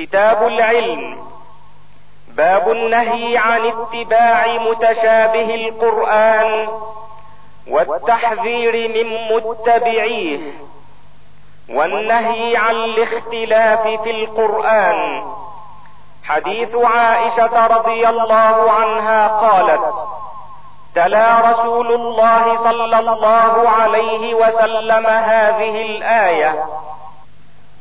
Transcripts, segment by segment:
كتاب العلم. باب النهي عن اتباع متشابه القرآن والتحذير من متبعيه والنهي عن الاختلاف في القرآن. حديث عائشة رضي الله عنها قالت تلا رسول الله صلى الله عليه وسلم هذه الآية.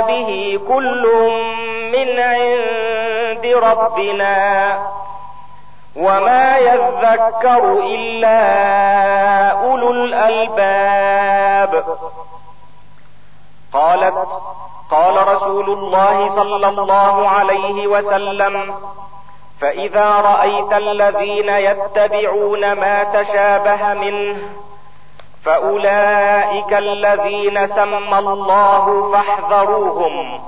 به كل من عند ربنا وما يذكر إلا أولو الألباب. قالت قال رسول الله صلى الله عليه وسلم فإذا رأيت الذين يتبعون ما تشابه منه فأولئك الذين سمى الله فاحذروهم.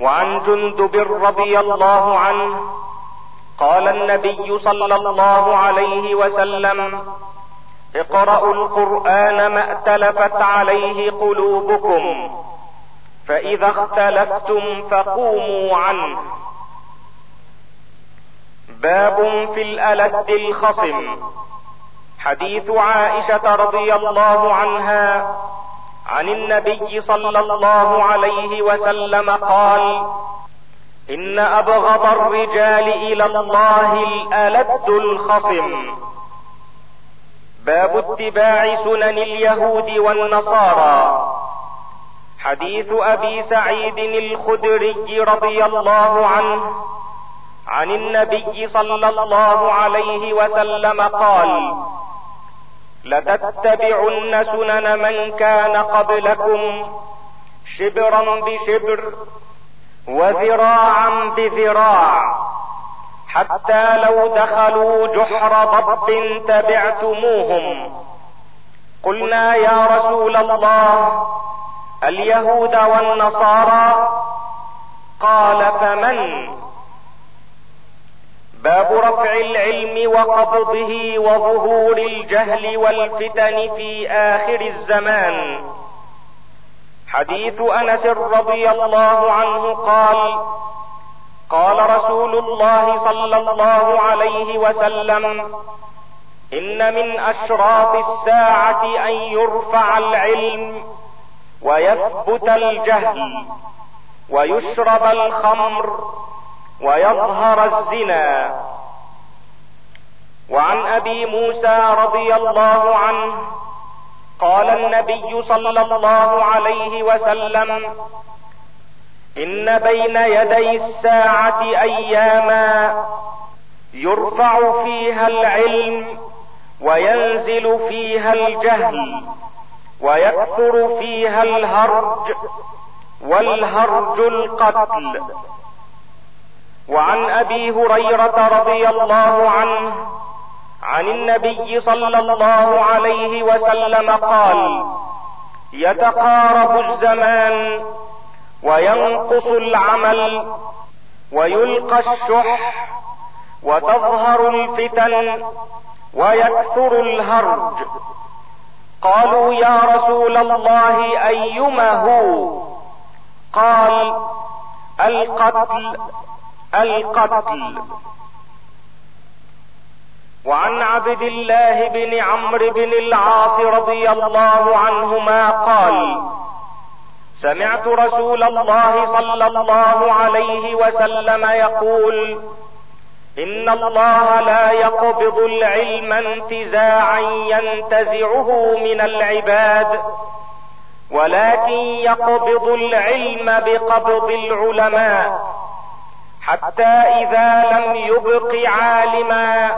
وعن جندب رضي الله عنه قال النبي صلى الله عليه وسلم اقرأوا القرآن ما ائتلفت عليه قلوبكم فإذا اختلفتم فقوموا عنه. باب في الألد الخصم. حديث عائشة رضي الله عنها عن النبي صلى الله عليه وسلم قال إن أبغض الرجال إلى الله الألد الخصم. باب اتباع سنن اليهود والنصارى. حديث أبي سعيد الخدري رضي الله عنه عن النبي صلى الله عليه وسلم قال لتتبعن سنن من كان قبلكم. شبرا بشبر وذراعا بذراع. حتى لو دخلوا جحر ضب تبعتموهم. قلنا يا رسول الله اليهود والنصارى قال فمن؟ باب رفع العلم وقبضه وظهور الجهل والفتن في آخر الزمان. حديث أنس رضي الله عنه قال قال رسول الله صلى الله عليه وسلم إن من أشراط الساعة أن يرفع العلم ويثبت الجهل ويشرب الخمر ويظهر الزنا. وعن أبي موسى رضي الله عنه قال النبي صلى الله عليه وسلم إن بين يدي الساعة أياما يرفع فيها العلم وينزل فيها الجهل ويكثر فيها الهرج والهرج القتل. وعن أبي هريرة رضي الله عنه عن النبي صلى الله عليه وسلم قال يتقارب الزمان وينقص العمل ويلقى الشح وتظهر الفتن ويكثر الهرج. قالوا يا رسول الله أيما هو؟ قال القتل القتل. وعن عبد الله بن عمرو بن العاص رضي الله عنهما قال سمعت رسول الله صلى الله عليه وسلم يقول إن الله لا يقبض العلم انتزاعا ينتزعه من العباد ولكن يقبض العلم بقبض العلماء. حتى إذا لم يبق عالما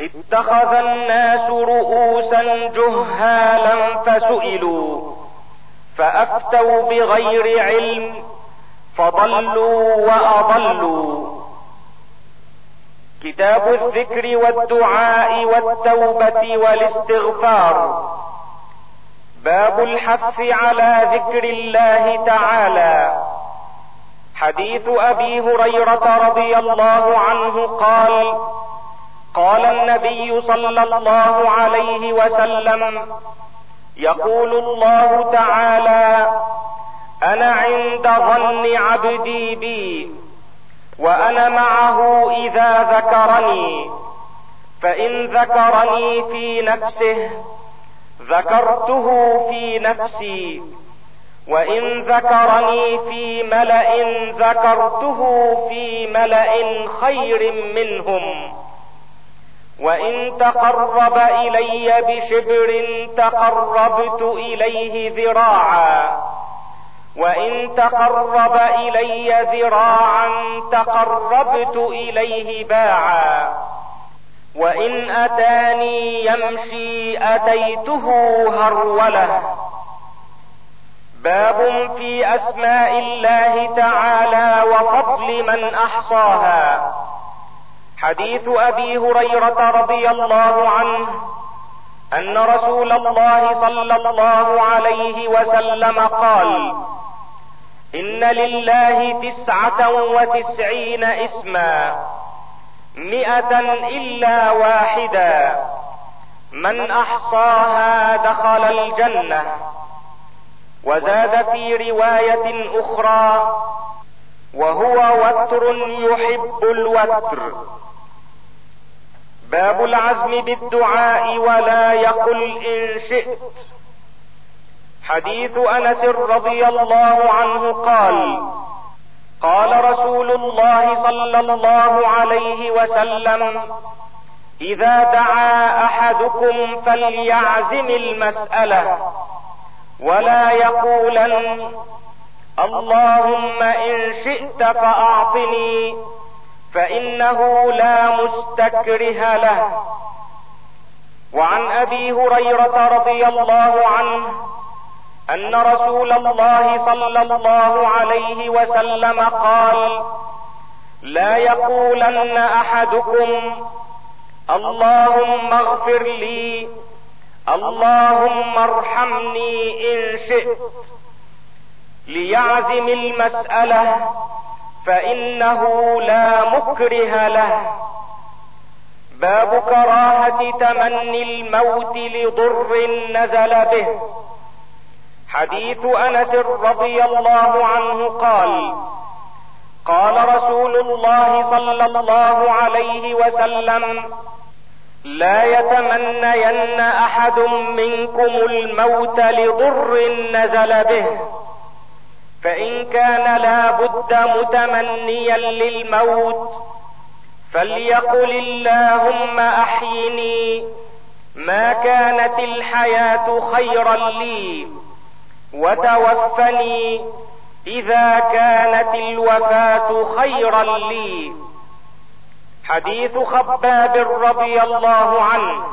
اتخذ الناس رؤوسا جهالا فسئلوا فأفتوا بغير علم فضلوا وأضلوا. كتاب الذكر والدعاء والتوبة والاستغفار. باب الحث على ذكر الله تعالى. حديث أبي هريرة رضي الله عنه قال قال النبي صلى الله عليه وسلم يقول الله تعالى أنا عند ظن عبدي بي وأنا معه إذا ذكرني فإن ذكرني في نفسه ذكرته في نفسي. وإن ذكرني في ملأ ذكرته في ملأ خير منهم. وإن تقرب إلي بشبر تقربت إليه ذراعا. وإن تقرب إلي ذراعا تقربت إليه باعا. وإن أتاني يمشي أتيته هرولة. باب في أسماء الله تعالى وفضل من أحصاها. حديث أبي هريرة رضي الله عنه أن رسول الله صلى الله عليه وسلم قال إن لله تسعة وتسعين اسما مئة إلا واحدا من أحصاها دخل الجنة. وزاد في رواية أخرى وهو وتر يحب الوتر. باب العزم بالدعاء ولا يقل إن شئت. حديث أنس رضي الله عنه قال قال رسول الله صلى الله عليه وسلم إذا دعا أحدكم فليعزم المسألة. ولا يقولن اللهم إن شئت فأعطني فإنه لا مستكره له. وعن أبي هريرة رضي الله عنه أن رسول الله صلى الله عليه وسلم قال لا يقولن أحدكم اللهم اغفر لي اللهم ارحمني إن شئت. ليعزم المسألة فإنه لا مكره له. باب كراهة تمني الموت لضر نزل به. حديث أنس رضي الله عنه قال قال رسول الله صلى الله عليه وسلم لا يتمنين أحد منكم الموت لضر نزل به. فإن كان لا بد متمنيا للموت فليقل اللهم أحيني. ما كانت الحياة خيرا لي؟ وتوفني. إذا كانت الوفاة خيرا لي. حديث خباب رضي الله عنه.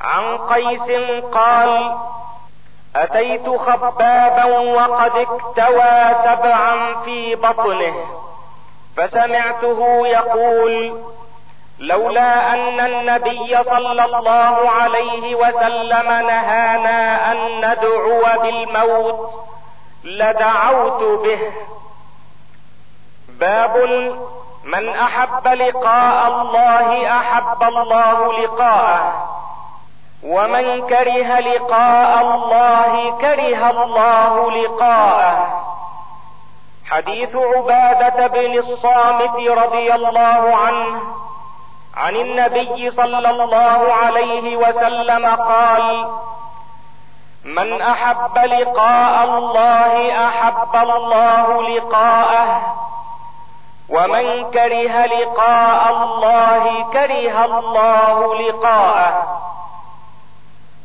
عن قيس قال أتيت خبابا وقد اكتوى سبعا في بطنه فسمعته يقول لولا أن النبي صلى الله عليه وسلم نهانا أن ندعو بالموت لدعوت به. باب من أحب لقاء الله أحب الله لقاءه. ومن كره لقاء الله كره الله لقاءه. حديث عبادة بن الصامت رضي الله عنه عن النبي صلى الله عليه وسلم قال من أحب لقاء الله أحب الله لقاءه. ومن كره لقاء الله كره الله لقاءه.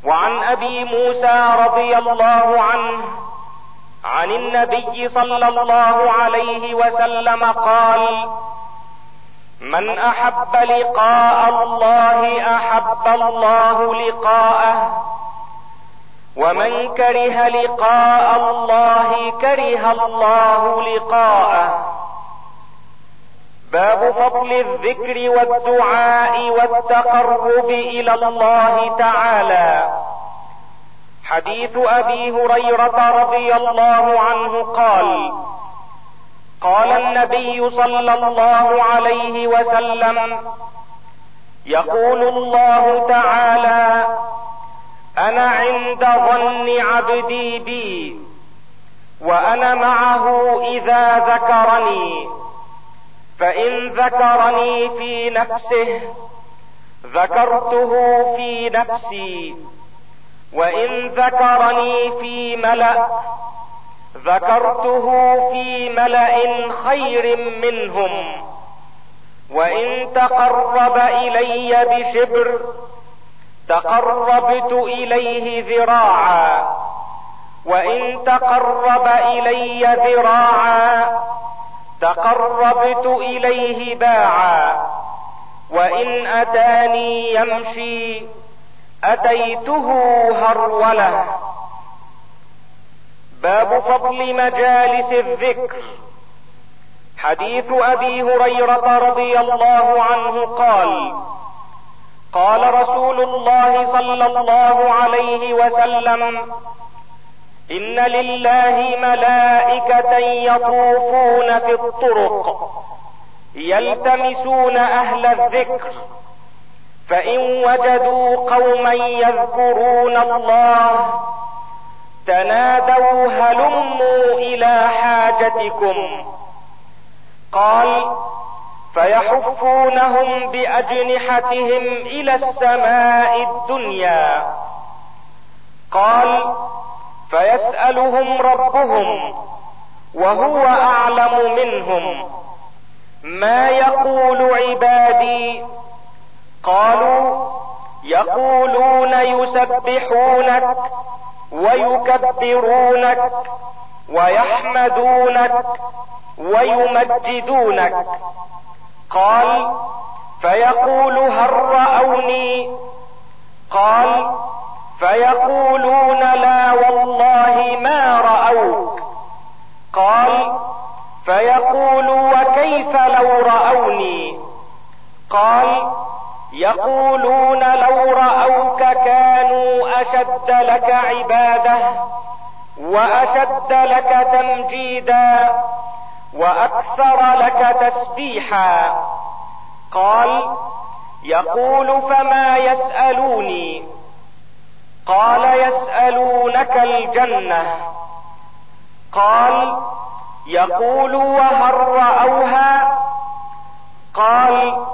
وعن أبي موسى رضي الله عنه عن النبي صلى الله عليه وسلم قال من أحب لقاء الله أحب الله لقاءه. ومن كره لقاء الله كره الله لقاءه. باب فضل الذكر والدعاء والتقرب إلى الله تعالى. حديث أبي هريرة رضي الله عنه قال قال النبي صلى الله عليه وسلم يقول الله تعالى أنا عند ظن عبدي بي وأنا معه إذا ذكرني. فإن ذكرني في نفسه ذكرته في نفسي وإن ذكرني في ملأ ذكرته في ملأ خير منهم وإن تقرب إلي بشبر تقربت إليه ذراعا وإن تقرب إلي ذراعا تقربت إليه باعا. وإن أتاني يمشي أتيته هرولة. باب فضل مجالس الذكر. حديث أبي هريرة رضي الله عنه قال قال رسول الله صلى الله عليه وسلم إن لله ملائكة يطوفون في الطرق يلتمسون أهل الذكر فإن وجدوا قوما يذكرون الله تنادوا هلموا إلى حاجتكم. قال فيحفونهم بأجنحتهم إلى السماء الدنيا. قال فيسألهم ربهم وهو أعلم منهم. ما يقول عبادي؟ قالوا يقولون يسبحونك ويكبرونك ويحمدونك ويمجدونك. قال فيقول هل رأوني؟ قال فيقولون لا والله ما رأوك. قال فيقول وكيف لو رأوني؟ قال يقولون لو رأوك كانوا أشد لك عبادة وأشد لك تمجيدا وأكثر لك تسبيحا. قال يقول فما يسألوني؟ قال يسألونك الجنة. قال يقول وهل راوها قال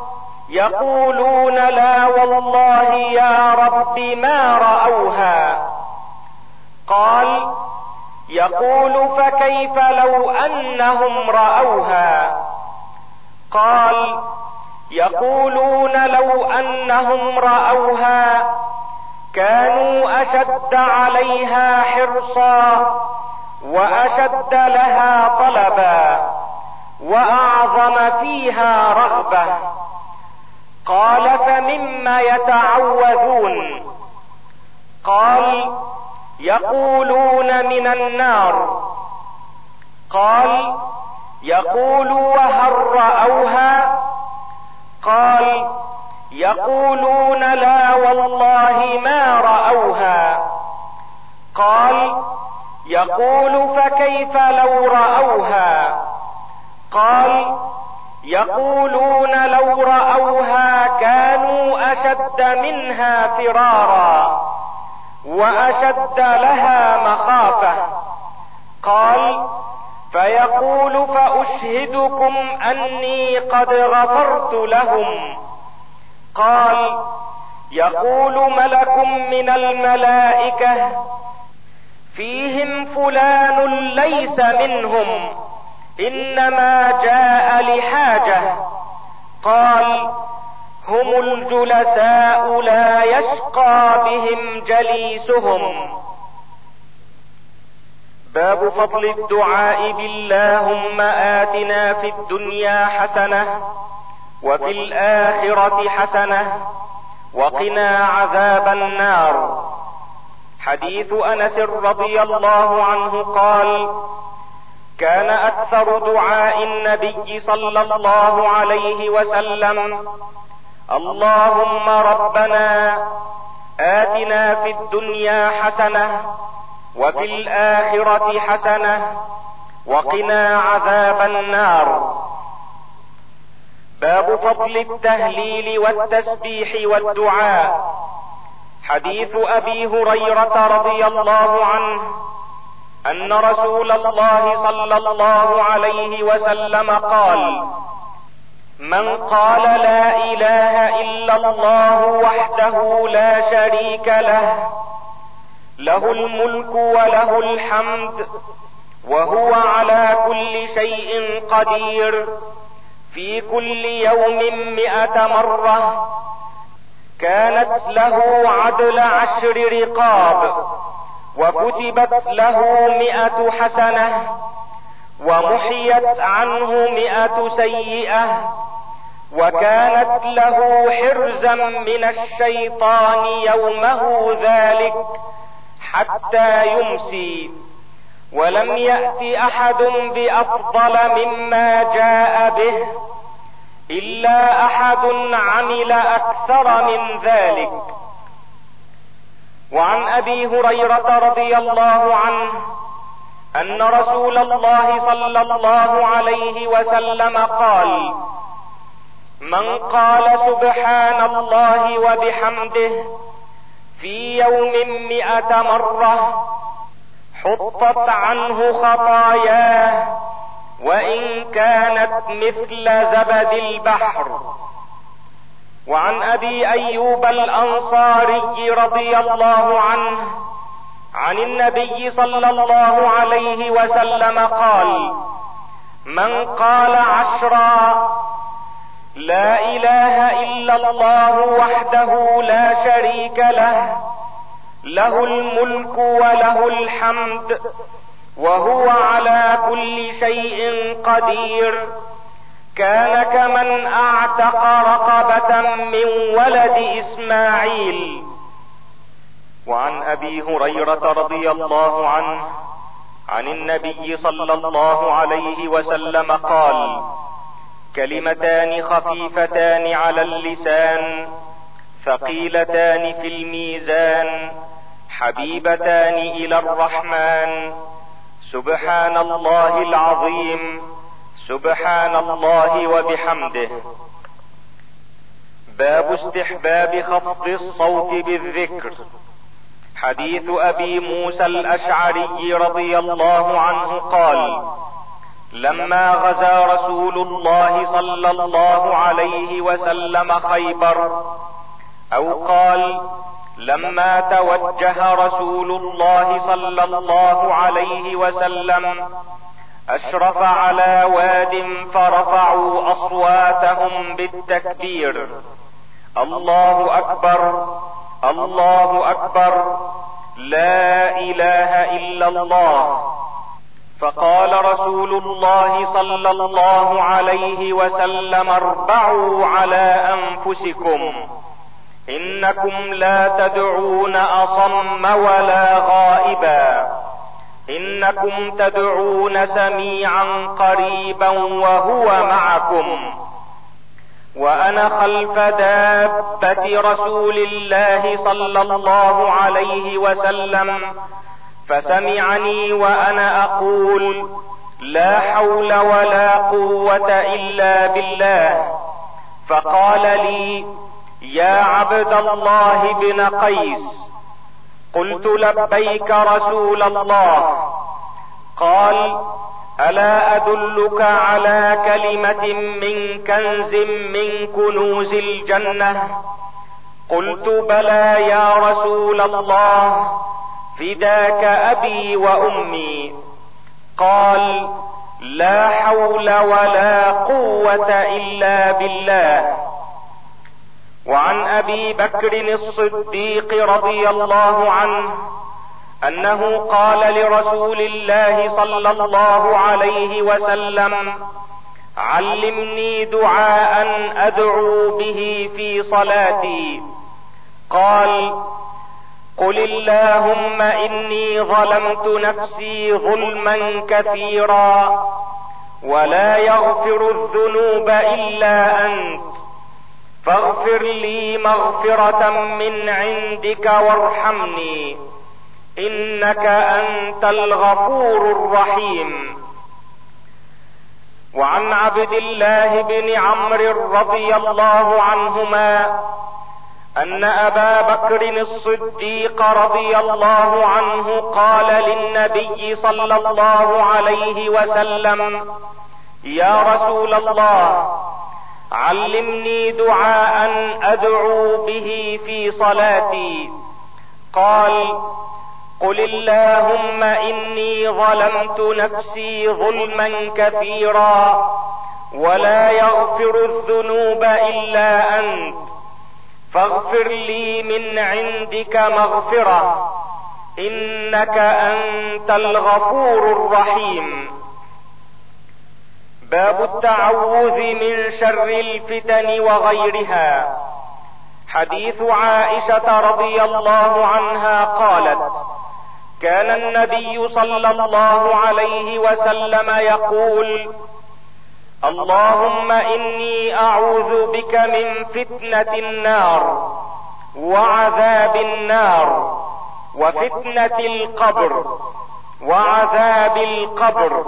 يقولون لا والله يا رب ما رأوها. قال يقول فكيف لو أنهم رأوها. قال يقولون لو أنهم رأوها كانوا أشد عليها حرصا وأشد لها طلبا وأعظم فيها رغبة. قال فمما يتعوذون؟ قال يقولون من النار. قال يقول وهل راوها قال يقولون لا والله ما رأوها. قال يقول فكيف لو رأوها؟ قال يقولون لو رأوها كانوا أشد منها فرارا وأشد لها مخافة. قال فيقول فأشهدكم أني قد غفرت لهم. قال يقول ملك من الملائكة فيهم فلان ليس منهم إنما جاء لحاجة. قال هم الجلساء لا يشقى بهم جليسهم. باب فضل الدعاء باللهم آتنا في الدنيا حسنة وفي الآخرة حسنة وقنا عذاب النار. حديث أنس رضي الله عنه قال كان أكثر دعاء النبي صلى الله عليه وسلم اللهم ربنا آتنا في الدنيا حسنة وفي الآخرة حسنة وقنا عذاب النار. باب فضل التهليل والتسبيح والدعاء. حديث أبي هريرة رضي الله عنه أن رسول الله صلى الله عليه وسلم قال من قال لا إله إلا الله وحده لا شريك له له الملك وله الحمد وهو على كل شيء قدير. في كل يوم مئة مرة كانت له عدل عشر رقاب وكتبت له مئة حسنة ومحيت عنه مئة سيئة وكانت له حرزا من الشيطان يومه ذلك حتى يمسي ولم يأت أحد بأفضل مما جاء به إلا أحد عمل أكثر من ذلك. وعن أبي هريرة رضي الله عنه أن رسول الله صلى الله عليه وسلم قال من قال سبحان الله وبحمده في يوم مئة مرة حطت عنه خطاياه وإن كانت مثل زبد البحر. وعن أبي أيوب الأنصاري رضي الله عنه عن النبي صلى الله عليه وسلم قال من قال عشرا لا إله إلا الله وحده لا شريك له له الملك وله الحمد وهو على كل شيء قدير. كان كمن أعتق رقبة من ولد إسماعيل. وعن أبي هريرة رضي الله عنه عن النبي صلى الله عليه وسلم قال كلمتان خفيفتان على اللسان ثقيلتان في الميزان حبيبتان إلى الرحمن. سبحان الله العظيم. سبحان الله وبحمده. باب استحباب خفض الصوت بالذكر. حديث أبي موسى الأشعري رضي الله عنه قال لما غزا رسول الله صلى الله عليه وسلم خيبر أو قال لما توجه رسول الله صلى الله عليه وسلم أشرف على واد فرفعوا أصواتهم بالتكبير. الله أكبر الله أكبر لا إله إلا الله. فقال رسول الله صلى الله عليه وسلم اربعوا على أنفسكم. إنكم لا تدعون أصم ولا غائبا. إنكم تدعون سميعا قريبا وهو معكم. وأنا خلف دابة رسول الله صلى الله عليه وسلم فسمعني وأنا أقول لا حول ولا قوة إلا بالله. فقال لي يا عبد الله بن قيس قلت لبيك رسول الله. قال ألا أدلك على كلمة من كنز من كنوز الجنة؟ قلت بلى يا رسول الله فداك أبي وأمي. قال لا حول ولا قوة إلا بالله. وعن أبي بكر الصديق رضي الله عنه أنه قال لرسول الله صلى الله عليه وسلم علمني دعاء أدعو به في صلاتي. قال قل اللهم إني ظلمت نفسي ظلما كثيرا ولا يغفر الذنوب إلا أنت. فاغفر لي مغفرة من عندك وارحمني. إنك أنت الغفور الرحيم. وعن عبد الله بن عمرو رضي الله عنهما أن أبا بكر الصديق رضي الله عنه قال للنبي صلى الله عليه وسلم يا رسول الله علمني دعاء أدعو به في صلاتي. قال قل اللهم إني ظلمت نفسي ظلما كثيرا ولا يغفر الذنوب إلا أنت. فاغفر لي من عندك مغفرة إنك أنت الغفور الرحيم. باب التعوذ من شر الفتن وغيرها. حديث عائشة رضي الله عنها قالت كان النبي صلى الله عليه وسلم يقول اللهم إني أعوذ بك من فتنة النار وعذاب النار وفتنة القبر وعذاب القبر.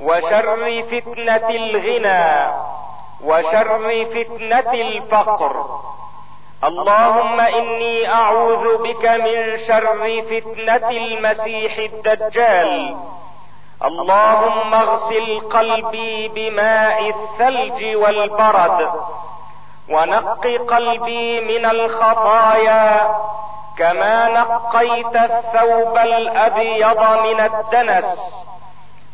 وشر فتنة الغنى وشر فتنة الفقر. اللهم إني أعوذ بك من شر فتنة المسيح الدجال. اللهم اغسل قلبي بماء الثلج والبرد ونق قلبي من الخطايا كما نقيت الثوب الأبيض من الدنس.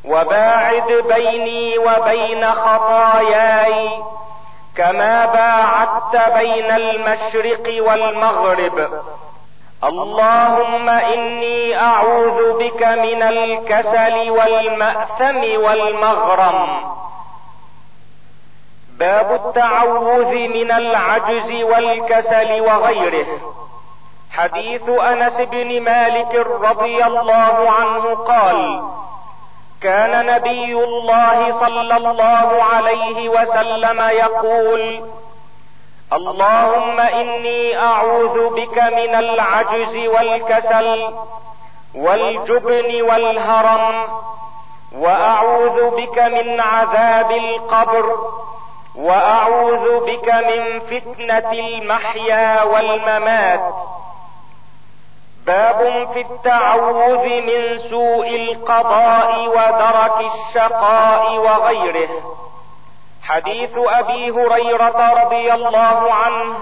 وباعد بيني وبين خطاياي كما باعدت بين المشرق والمغرب. اللهم إني أعوذ بك من الكسل والمأثم والمغرم. باب التعوذ من العجز والكسل وغيره. حديث أنس بن مالك رضي الله عنه قال كان نبي الله صلى الله عليه وسلم يقول اللهم إني أعوذ بك من العجز والكسل والجبن والهرم وأعوذ بك من عذاب القبر وأعوذ بك من فتنة المحيا والممات. باب في التعوذ من سوء القضاء ودرك الشقاء وغيره. حديث أبي هريرة رضي الله عنه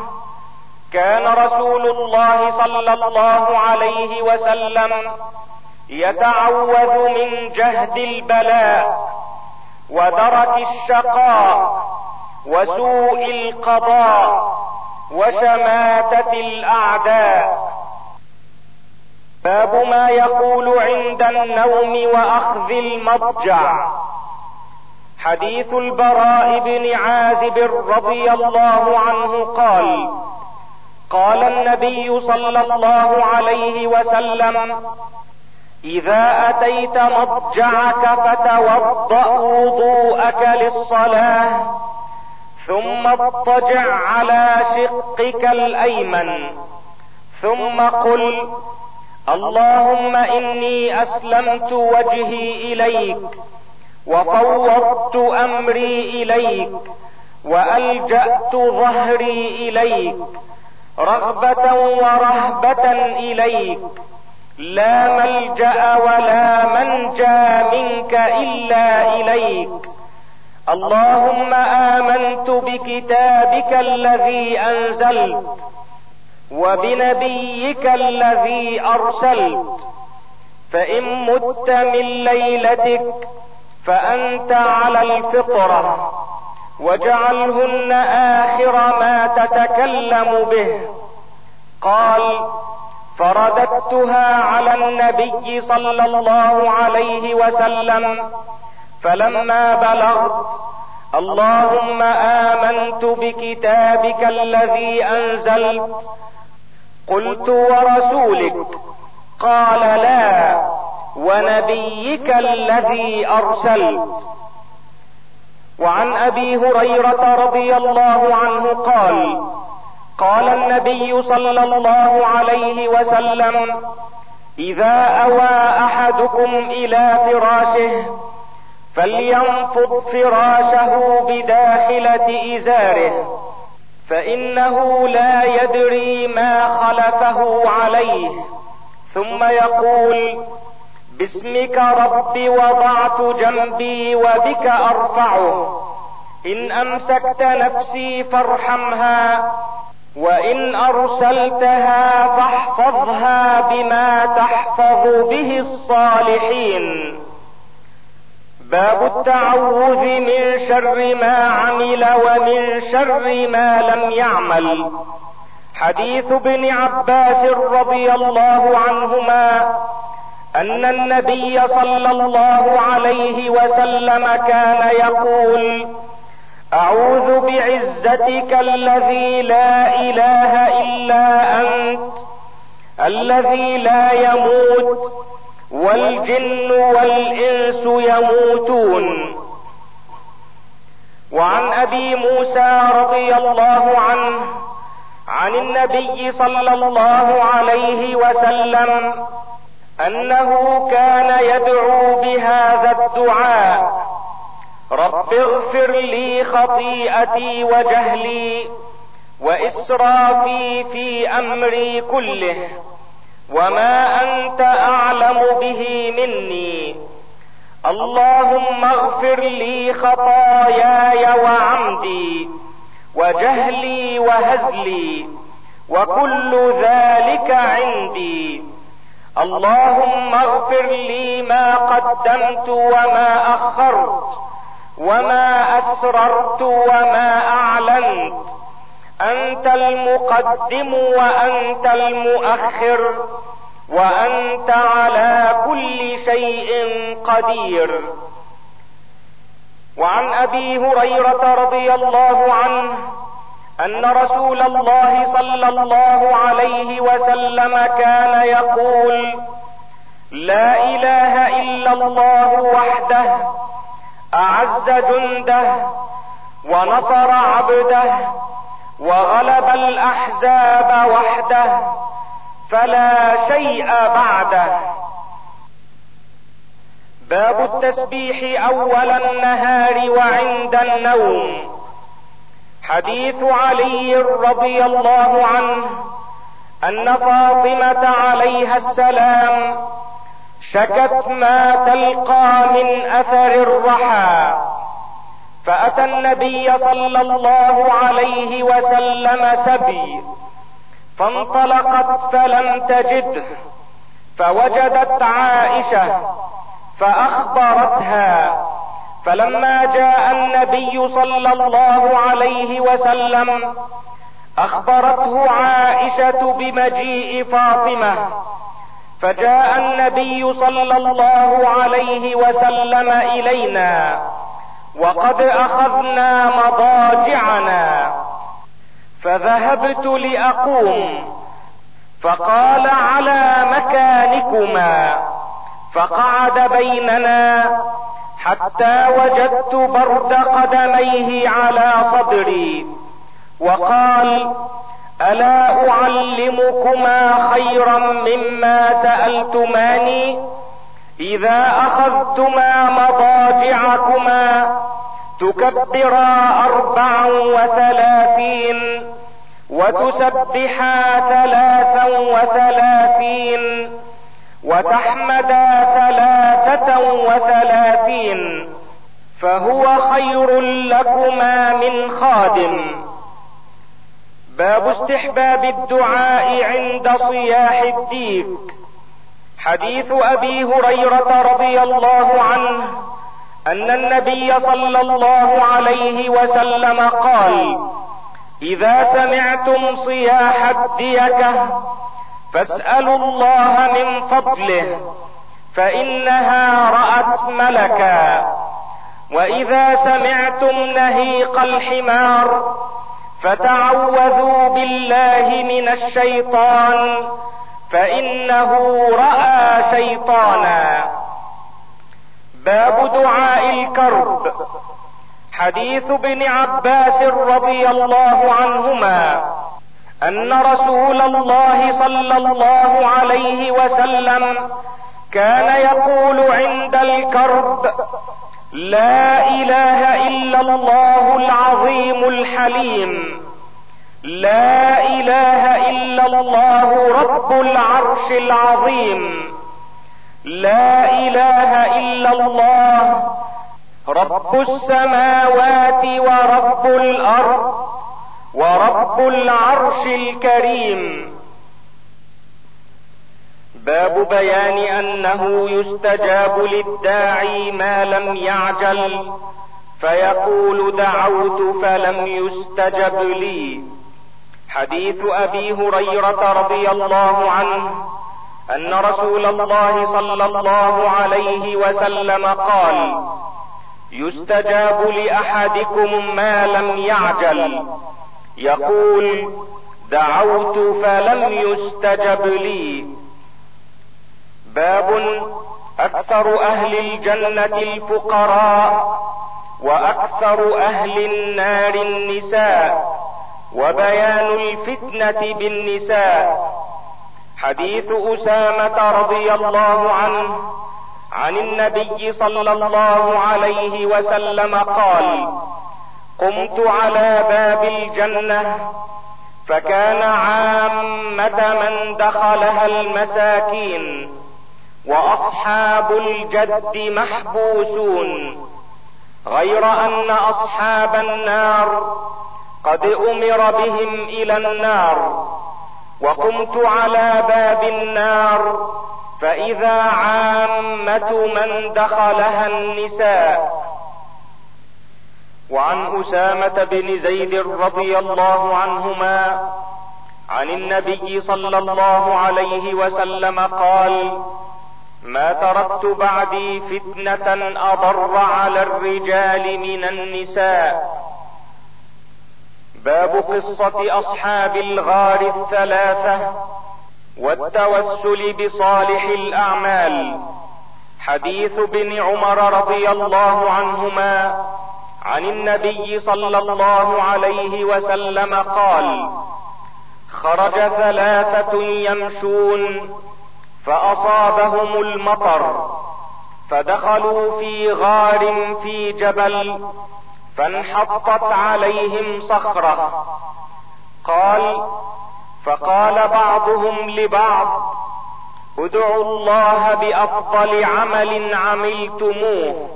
كان رسول الله صلى الله عليه وسلم يتعوذ من جهد البلاء ودرك الشقاء وسوء القضاء وشماتة الأعداء. باب ما يقول عند النوم وأخذ المضجع. حديث البراء بن عازب رضي الله عنه قال قال النبي صلى الله عليه وسلم إذا أتيت مضجعك فتوضأ وضوءك للصلاة ثم اضطجع على شقك الأيمن ثم قل اللهم إني أسلمت وجهي إليك وفوضت أمري إليك وألجأت ظهري إليك رغبة ورهبة إليك لا ملجأ ولا منجى منك إلا إليك اللهم آمنت بكتابك الذي أنزلت وبنبيك الذي أرسلت. فإن مت من ليلتك فأنت على الفطرة واجعلهن آخر ما تتكلم به. قال فرددتها على النبي صلى الله عليه وسلم فلما بلغت اللهم آمنت بكتابك الذي أنزلت قلت ورسولك. قال لا ونبيك الذي أرسلت. وعن أبي هريرة رضي الله عنه قال قال النبي صلى الله عليه وسلم إذا أوى أحدكم إلى فراشه فلينفض فراشه بداخلة إزاره. فإنه لا يدري ما خلفه عليه. ثم يقول باسمك رب وضعت جنبي وبك أرفعه. إن أمسكت نفسي فارحمها وإن أرسلتها فاحفظها بما تحفظ به الصالحين. باب التعوذ من شر ما عمل ومن شر ما لم يعمل. حديث ابن عباس رضي الله عنهما أن النبي صلى الله عليه وسلم كان يقول أعوذ بعزتك الذي لا إله إلا أنت الذي لا يموت والجن والإنس يموتون. وعن أبي موسى رضي الله عنه عن النبي صلى الله عليه وسلم أنه كان يدعو بهذا الدعاء رب اغفر لي خطيئتي وجهلي وإسرافي في أمري كله. وما انت اعلم به مني. اللهم اغفر لي خطاياي وعمدي وجهلي وهزلي وكل ذلك عندي. اللهم اغفر لي ما قدمت وما اخرت وما اسررت وما اعلنت. أنت المقدم وأنت المؤخر وأنت على كل شيء قدير. وعن أبي هريرة رضي الله عنه أن رسول الله صلى الله عليه وسلم كان يقول لا إله إلا الله وحده أعز جنده ونصر عبده وغلب الأحزاب وحده فلا شيء بعده. باب التسبيح أول النهار وعند النوم. حديث علي رضي الله عنه أن فاطمة عليها السلام شكت ما تلقى من أثر الرحى. فأتى النبي صلى الله عليه وسلم سبي فانطلقت فلم تجده فوجدت عائشة فأخبرتها. فلما جاء النبي صلى الله عليه وسلم أخبرته عائشة بمجيء فاطمة. فجاء النبي صلى الله عليه وسلم إلينا. وقد أخذنا مضاجعنا. فذهبت لأقوم. فقال على مكانكما. فقعد بيننا حتى وجدت برد قدميه على صدري. وقال ألا أعلمكما خيرا مما سألتماني؟ إذا أخذتما مضاجعكما تكبرا أربعا وثلاثين وتسبحا ثلاثا وثلاثين وتحمدا ثلاثة وثلاثين فهو خير لكما من خادم. باب استحباب الدعاء عند صياح الديك. حديث أبي هريرة رضي الله عنه أن النبي صلى الله عليه وسلم قال إذا سمعتم صياح الديكة فاسألوا الله من فضله فإنها رأت ملكا. وإذا سمعتم نهيق الحمار فتعوذوا بالله من الشيطان فإنه رأى شيطانا. باب دعاء الكرب. حديث ابن عباس رضي الله عنهما أن رسول الله صلى الله عليه وسلم كان يقول عند الكرب لا إله إلا الله العظيم الحليم. لا إله إلا الله رب العرش العظيم. لا إله إلا الله رب السماوات ورب الأرض ورب العرش الكريم. باب بيان أنه يستجاب للداعي ما لم يعجل فيقول دعوت فلم يستجب لي. حديث أبي هريرة رضي الله عنه أن رسول الله صلى الله عليه وسلم قال يستجاب لأحدكم ما لم يعجل. يقول دعوت فلم يستجب لي. باب أكثر أهل الجنة الفقراء وأكثر أهل النار النساء. وبيان الفتنة بالنساء. حديث أسامة رضي الله عنه عن النبي صلى الله عليه وسلم قال قمت على باب الجنة فكان عامة من دخلها المساكين وأصحاب الجد محبوسون غير أن أصحاب النار قد أمر بهم إلى النار وقمت على باب النار فإذا عامة من دخلها النساء وعن أسامة بن زيد رضي الله عنهما عن النبي صلى الله عليه وسلم قال ما تركت بعدي فتنة أضر على الرجال من النساء باب قصة أصحاب الغار الثلاثة والتوسل بصالح الأعمال. حديث ابن عمر رضي الله عنهما عن النبي صلى الله عليه وسلم قال خرج ثلاثة يمشون فأصابهم المطر فدخلوا في غار في جبل فانحطت عليهم صخرة. قال فقال بعضهم لبعض ادعوا الله بأفضل عمل عملتموه.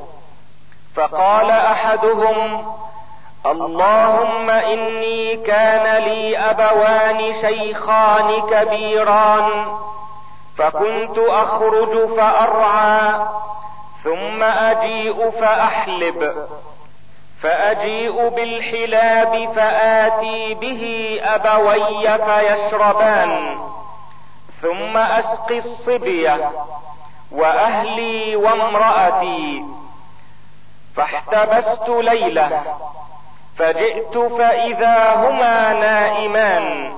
فقال أحدهم اللهم إني كان لي أبوان شيخان كبيران فكنت أخرج فأرعى ثم أجيء فأحلب. فأجيء بالحلاب فآتي به أبوي فيشربان ثم أسقي الصبيه وأهلي وامرأتي فاحتبست ليلة فجئت فإذا هما نائمان.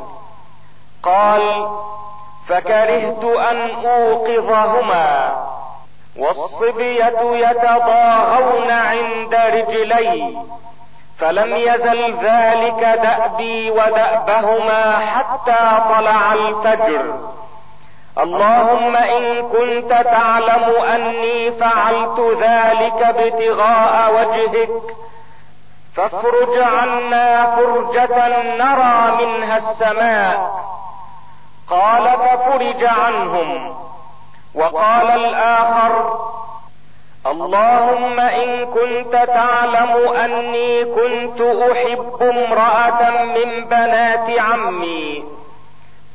قال فكرهت أن أوقظهما. والصبية يتضاغون عند رجلي فلم يزل ذلك دأبي ودأبهما حتى طلع الفجر. اللهم إن كنت تعلم أني فعلت ذلك ابتغاء وجهك فافرج عنا فرجة نرى منها السماء. قال ففرج عنهم. وقال الآخر اللهم إن كنت تعلم أني كنت أحب امرأة من بنات عمي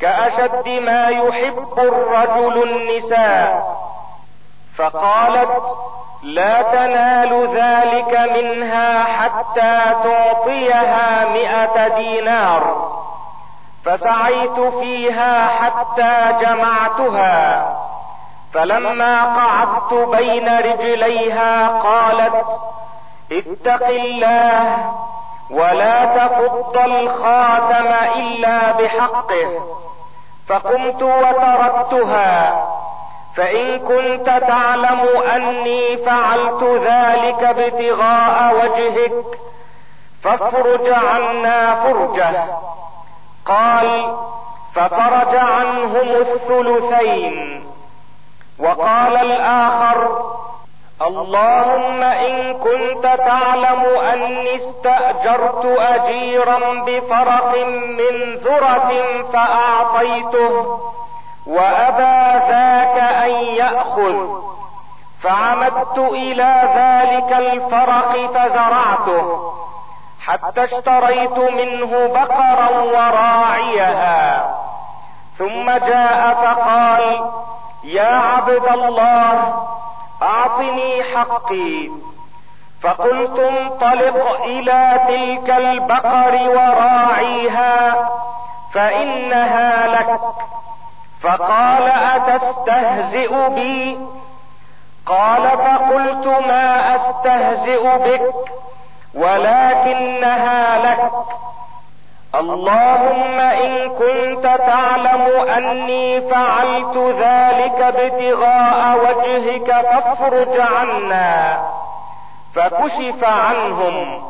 كأشد ما يحب الرجل النساء. فقالت لا تنال ذلك منها حتى تعطيها مئة دينار. فسعيت فيها حتى جمعتها. فلما قعدت بين رجليها قالت اتق الله ولا تفض الخاتم إلا بحقه. فقمت وتركتها فإن كنت تعلم أني فعلت ذلك ابتغاء وجهك فافرج عنا فرجة. قال ففرج عنهم الثلثين. وقال الآخر اللهم إن كنت تعلم أني استأجرت أجيرا بفرق من ذرة فأعطيته وأبى ذاك أن يأخذ فعمدت إلى ذلك الفرق فزرعته حتى اشتريت منه بقرا وراعيها. ثم جاء فقال يا عبد الله أعطني حقي. فقلت انطلق إلى تلك البقر وراعيها فإنها لك. فقال أتستهزئ بي؟ قال فقلت ما أستهزئ بك ولكنها لك. اللهم إن كنت تعلم أني فعلت ذلك ابتغاء وجهك فافرج عنا فكشف عنهم